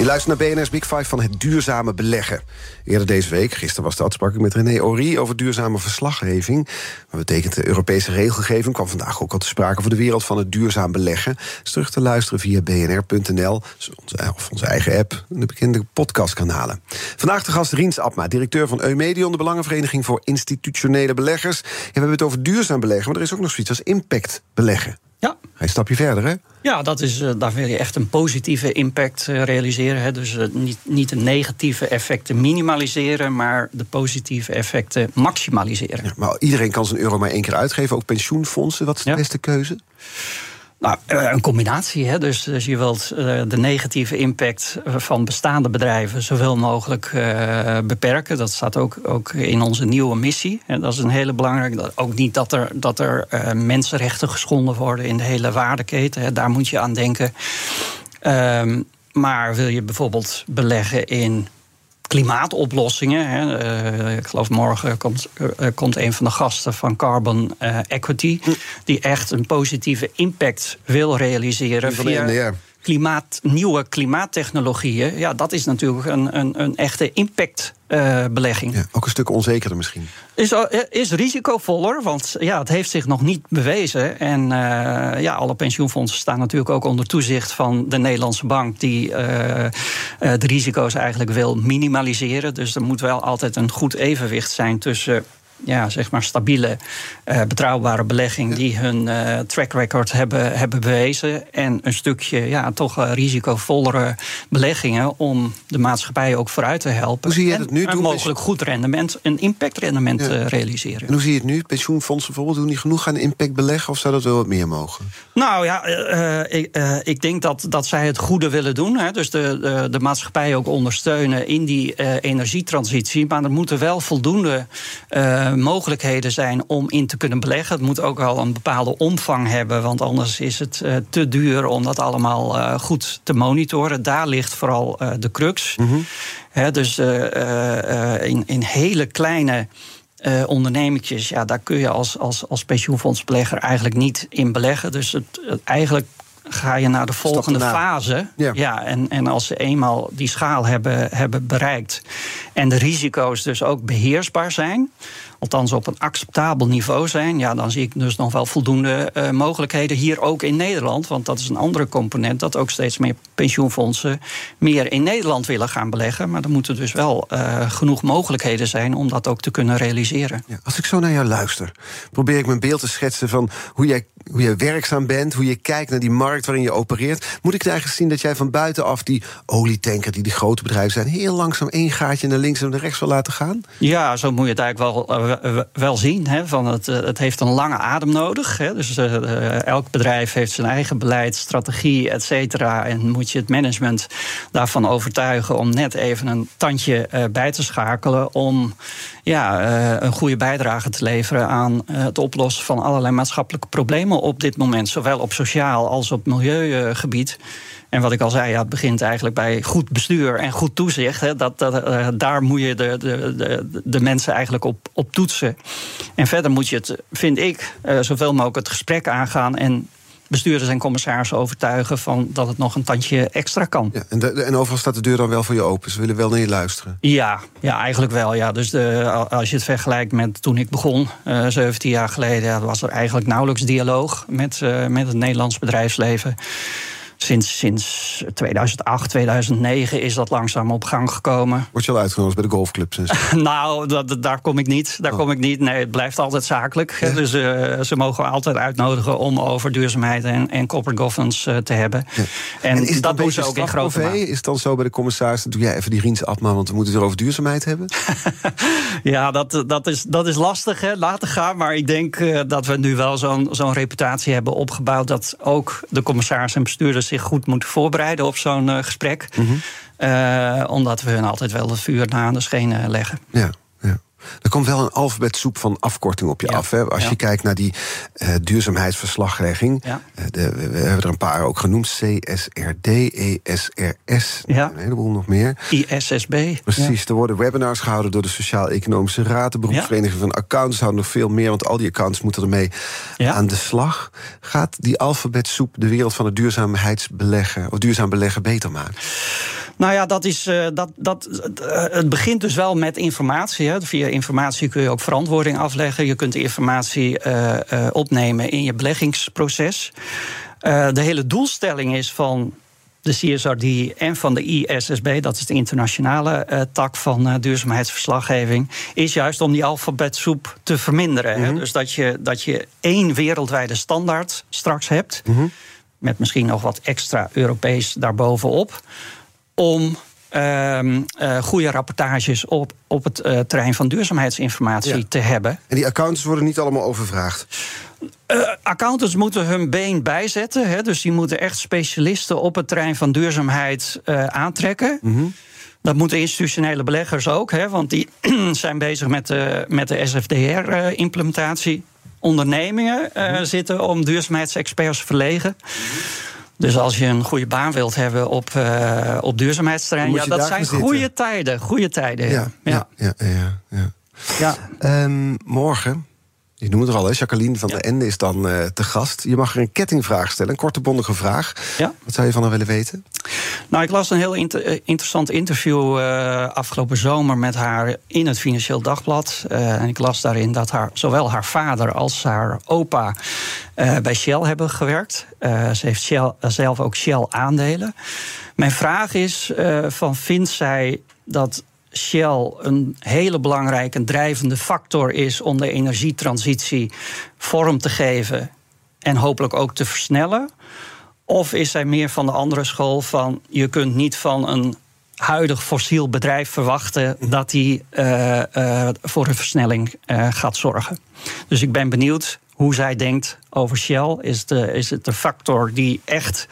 Je luistert naar BNR's Big Five van het duurzame beleggen. Eerder deze week, gisteren was dat, sprak ik met René Ori over duurzame verslaggeving. Wat betekent de Europese regelgeving? Kwam vandaag ook al te sprake voor de wereld van het duurzaam beleggen. Is terug te luisteren via bnr.nl of onze eigen app, de bekende podcastkanalen. Vandaag de gast Riens Abma, directeur van Eumedion, de Belangenvereniging voor Institutionele Beleggers. Ja, we hebben het over duurzaam beleggen, maar er is ook nog zoiets als impact beleggen. Ja. Een stapje verder, hè? Ja, dat is, eh, daar wil je echt een positieve impact eh, realiseren. Hè. Dus eh, niet, niet de negatieve effecten minimaliseren, maar de positieve effecten maximaliseren. Ja, maar iedereen kan zijn euro maar één keer uitgeven, ook pensioenfondsen. Wat is de Ja. beste keuze? Nou, eh, een combinatie. Hè? Dus, dus je wilt eh, de negatieve impact eh, van bestaande bedrijven zoveel mogelijk beperken. Dat staat ook, ook in onze nieuwe missie. En dat is een hele belangrijke. Ook niet dat er, dat er mensenrechten geschonden worden in de hele waardeketen. Hè? Daar moet je aan denken. Ehm, maar wil je bijvoorbeeld beleggen in klimaatoplossingen. Hè. Eh, ik geloof morgen komt, eh, komt een van de gasten van Carbon eh, Equity. Die echt een positieve impact wil realiseren via. Klimaat, nieuwe klimaattechnologieën, ja, dat is natuurlijk een, een, een echte impactbelegging. Ja, ook een stuk onzekerder misschien. Is, eh, is risicovoller, want ja, het heeft zich nog niet bewezen. En uh, ja, alle pensioenfondsen staan natuurlijk ook onder toezicht van de Nederlandse bank, die uh, de risico's eigenlijk wil minimaliseren. Dus er moet wel altijd een goed evenwicht zijn tussen ja, zeg maar stabiele, uh, betrouwbare belegging die hun uh, track record hebben, hebben bewezen. En een stukje ja, toch uh, risicovollere beleggingen om de maatschappij ook vooruit te helpen. Hoe zie je het nu? En mogelijk goed rendement, een impactrendement ja. realiseren. En hoe zie je het nu? Pensioenfondsen bijvoorbeeld doen die genoeg aan impact beleggen of zou dat wel wat meer mogen? Nou ja, ik, ik, denk dat, dat zij het goede willen doen. Hè. Dus de, de, de maatschappij ook ondersteunen in die energietransitie. Maar er moeten wel voldoende mogelijkheden zijn om in te kunnen beleggen. Het moet ook wel een bepaalde omvang hebben, want anders is het uh, te duur om dat allemaal uh, goed te monitoren. Daar ligt vooral de crux. Mm -hmm. He, dus in, in hele kleine. Uh, ja, daar kun je als, als, als pensioenfondsbelegger eigenlijk niet in beleggen. Dus het, het eigenlijk ga je naar de volgende fase. Ja. ja, en, en als ze eenmaal die schaal hebben, hebben bereikt en de risico's dus ook beheersbaar zijn, althans op een acceptabel niveau zijn, ja, dan zie ik dus nog wel voldoende uh, mogelijkheden hier ook in Nederland. Want dat is een andere component, dat ook steeds meer pensioenfondsen meer in Nederland willen gaan beleggen. Maar er moeten dus wel uh, genoeg mogelijkheden zijn om dat ook te kunnen realiseren. Ja, als ik zo naar jou luister, probeer ik mijn beeld te schetsen van hoe jij, hoe jij werkzaam bent, hoe je kijkt naar die markt waarin je opereert. Moet ik het eigenlijk zien dat jij van buitenaf die olietanker, die die grote bedrijven zijn, heel langzaam één gaatje naar links en naar rechts wil laten gaan? Ja, zo moet je het eigenlijk wel. Wel zien. Hè, van het, het heeft een lange adem nodig. Hè, dus uh, elk bedrijf heeft zijn eigen beleid, strategie, et cetera. En moet je het management daarvan overtuigen om net even een tandje bij te schakelen. om ja, een goede bijdrage te leveren aan het oplossen van allerlei maatschappelijke problemen op dit moment. Zowel op sociaal als op milieugebied. En wat ik al zei, ja, het begint eigenlijk bij goed bestuur en goed toezicht. Hè, dat, dat, uh, daar moet je de, de, de, de, mensen eigenlijk op, op toetsen. En verder moet je het, vind ik, uh, zoveel mogelijk het gesprek aangaan. En bestuurders en commissarissen overtuigen van dat het nog een tandje extra kan. Ja, en, de, en overal staat de deur dan wel voor je open. Ze willen wel naar je luisteren. Ja, ja eigenlijk wel. Ja. Dus de, als je het vergelijkt met toen ik begon, uh, 17 jaar geleden, ja, was er eigenlijk nauwelijks dialoog met, uh, met het Nederlands bedrijfsleven. Sinds, sinds 2008, 2009 is dat langzaam op gang gekomen. Word je al uitgenodigd bij de golfclubs? nou, dat, daar kom ik niet. Daar oh. kom ik niet. Nee, het blijft altijd zakelijk. Ja. Dus uh, ze mogen altijd uitnodigen om over duurzaamheid en, en corporate governance uh, te hebben. Ja. En, en is dat doen ze ook in grote mate. Is het dan zo bij de commissaris, doe jij even die Riens Atma, want we moeten het over duurzaamheid hebben? ja, dat, dat, is, dat is lastig, hè, laten gaan. Maar ik denk uh, dat we nu wel zo'n zo'n reputatie hebben opgebouwd... dat ook de commissaris en bestuurders zich goed moeten voorbereiden op zo'n uh, gesprek. Mm -hmm. uh, omdat we hun altijd wel het vuur na aan de schenen leggen. Ja. Er komt wel een alfabetsoep van afkorting op je ja. af. Hè? Als ja. je kijkt naar die uh, duurzaamheidsverslaglegging. Ja. Uh, de, we, we, hebben er een paar ook genoemd. CSRD, ESRS. Een heleboel nog meer. ISSB. Precies. Er worden webinars gehouden door de Sociaal-Economische Raad. De beroepsvereniging van accountants houden nog veel meer. Want al die accountants moeten ermee aan de slag. Gaat die alfabetsoep de wereld van het duurzaamheidsbeleggen... of duurzaam beleggen beter maken? Nou ja, dat is, uh, dat, dat, uh, het begint dus wel met informatie. Hè. Via informatie kun je ook verantwoording afleggen. Je kunt informatie uh, opnemen in je beleggingsproces. de hele doelstelling is van de CSRD en van de ISSB, dat is de internationale uh, tak van uh, duurzaamheidsverslaggeving, is juist om die alfabetsoep te verminderen. Mm -hmm. hè? Dus dat je, dat je één wereldwijde standaard straks hebt, mm -hmm. met misschien nog wat extra Europees daarbovenop om uh, goede rapportages op, op het uh, terrein van duurzaamheidsinformatie ja. te hebben. En die accountants worden niet allemaal overvraagd? Uh, accountants moeten hun been bijzetten. Hè, dus die moeten echt specialisten op het terrein van duurzaamheid aantrekken. Mm -hmm. Dat moeten institutionele beleggers ook, hè, want die zijn bezig met de, met de SFDR-implementatie. Ondernemingen mm -hmm. zitten om duurzaamheidsexperts verlegen. Mm -hmm. Dus als je een goede baan wilt hebben op, uh, op duurzaamheidsterrein, ja, dat zijn goede tijden. Goede tijden. Ja, ja, ja. ja, ja, ja. Um, morgen Je noemt het al, hè? Jacqueline van der Ende is dan uh, te gast. Je mag er een kettingvraag stellen, een korte bondige vraag. Ja. Wat zou je van haar willen weten? Nou, ik las een heel inter interessant interview uh, afgelopen zomer met haar in het Financieel Dagblad. Uh, en ik las daarin dat haar, zowel haar vader als haar opa bij Shell hebben gewerkt. ze heeft Shell, zelf ook Shell aandelen. Mijn vraag is: van vindt zij dat Shell een hele belangrijke drijvende factor is om de energietransitie vorm te geven en hopelijk ook te versnellen? Of is zij meer van de andere school van je kunt niet van een huidig fossiel bedrijf verwachten dat die uh, uh, voor een versnelling uh, gaat zorgen? Dus ik ben benieuwd hoe zij denkt over Shell. Is, de, is het de factor die echt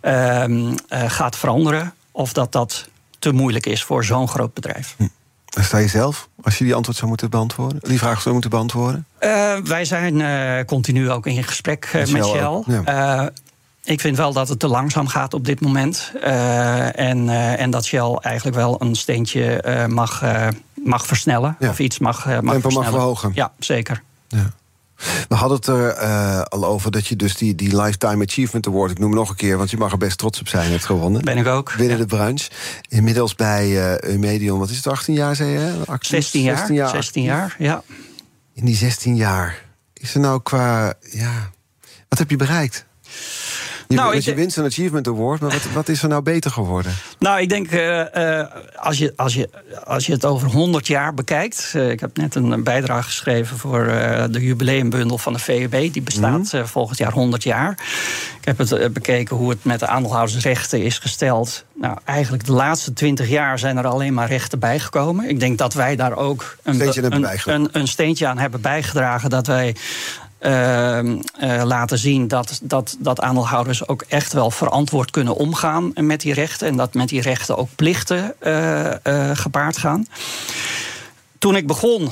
ehm, gaat veranderen? Of dat dat te moeilijk is voor zo'n groot bedrijf. Hm. Daar sta je zelf, als je die antwoord zou moeten beantwoorden, die vraag zou moeten beantwoorden? Uh, wij zijn uh, continu ook in gesprek uh, met Shell. Ja. ik vind wel dat het te langzaam gaat op dit moment. en, en dat Shell eigenlijk wel een steentje mag, mag versnellen. Ja. Of iets mag, mag Tempo versnellen. mag verhogen. Ja, zeker. Ja. We hadden het er uh, al over dat je dus die, die Lifetime Achievement Award... ik noem het nog een keer, want je mag er best trots op zijn, hebt gewonnen. Ben ik ook. Binnen ja. de branche. Inmiddels bij uh, Medion, wat is het, 18 jaar, zei je? 16 jaar, 16 jaar, 16 jaar, ja. In die 16 jaar, is er nou qua... Ja, wat heb je bereikt? Je, nou, je wint een Achievement Award, maar wat, wat, is er nou beter geworden? Nou, ik denk, uh, uh, als, je, als, je, als je het over 100 jaar bekijkt... Uh, ik heb net een bijdrage geschreven voor de jubileumbundel van de VUB. Die bestaat mm. volgend jaar 100 jaar. Ik heb het bekeken hoe het met de aandeelhoudersrechten is gesteld. Nou, eigenlijk de laatste 20 jaar zijn er alleen maar rechten bijgekomen. Ik denk dat wij daar ook een, steentje een, een, een steentje aan hebben bijgedragen... dat wij uh, uh, laten zien dat, dat, dat aandeelhouders ook echt wel verantwoord kunnen omgaan met die rechten. En dat met die rechten ook plichten uh, gepaard gaan. Toen ik begon.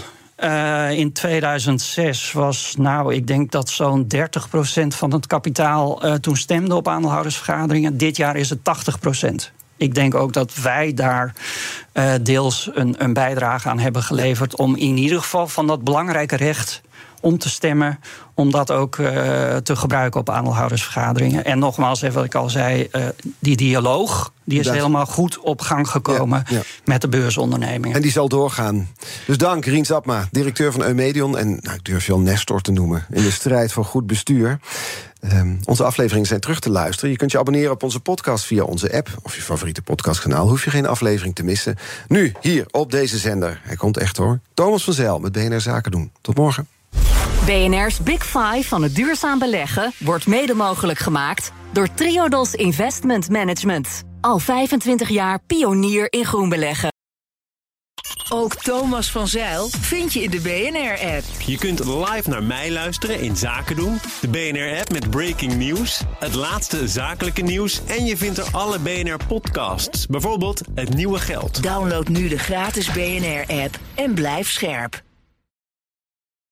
in 2006 was, nou, ik denk dat zo'n 30% van het kapitaal toen stemde op aandeelhoudersvergaderingen. Dit jaar is het 80% ik denk ook dat wij daar deels een, een, bijdrage aan hebben geleverd om in ieder geval van dat belangrijke recht om te stemmen, om dat ook uh, te gebruiken op aandeelhoudersvergaderingen. En nogmaals, even wat ik al zei, uh, die dialoog die is dat. helemaal goed op gang gekomen ja, ja. met de beursondernemingen. En die zal doorgaan. Dus dank, Rien Sapma, directeur van Eumedion... en nou, ik durf je al Nestor te noemen, in de strijd voor goed bestuur. Um, onze afleveringen zijn terug te luisteren. Je kunt je abonneren op onze podcast via onze app... of je favoriete podcastkanaal. Hoef je geen aflevering te missen. Nu, hier, op deze zender. Hij komt echt hoor. Thomas van Zijl met BNR Zaken doen. Tot morgen. BNR's Big Five van het duurzaam beleggen... wordt mede mogelijk gemaakt door Triodos Investment Management. Al 25 jaar pionier in groen beleggen. Ook Thomas van Zeil vind je in de BNR-app. Je kunt live naar mij luisteren in Zaken doen. De BNR-app met breaking news, het laatste zakelijke nieuws... en je vindt er alle BNR-podcasts, bijvoorbeeld Het Nieuwe Geld. Download nu de gratis BNR-app en blijf scherp.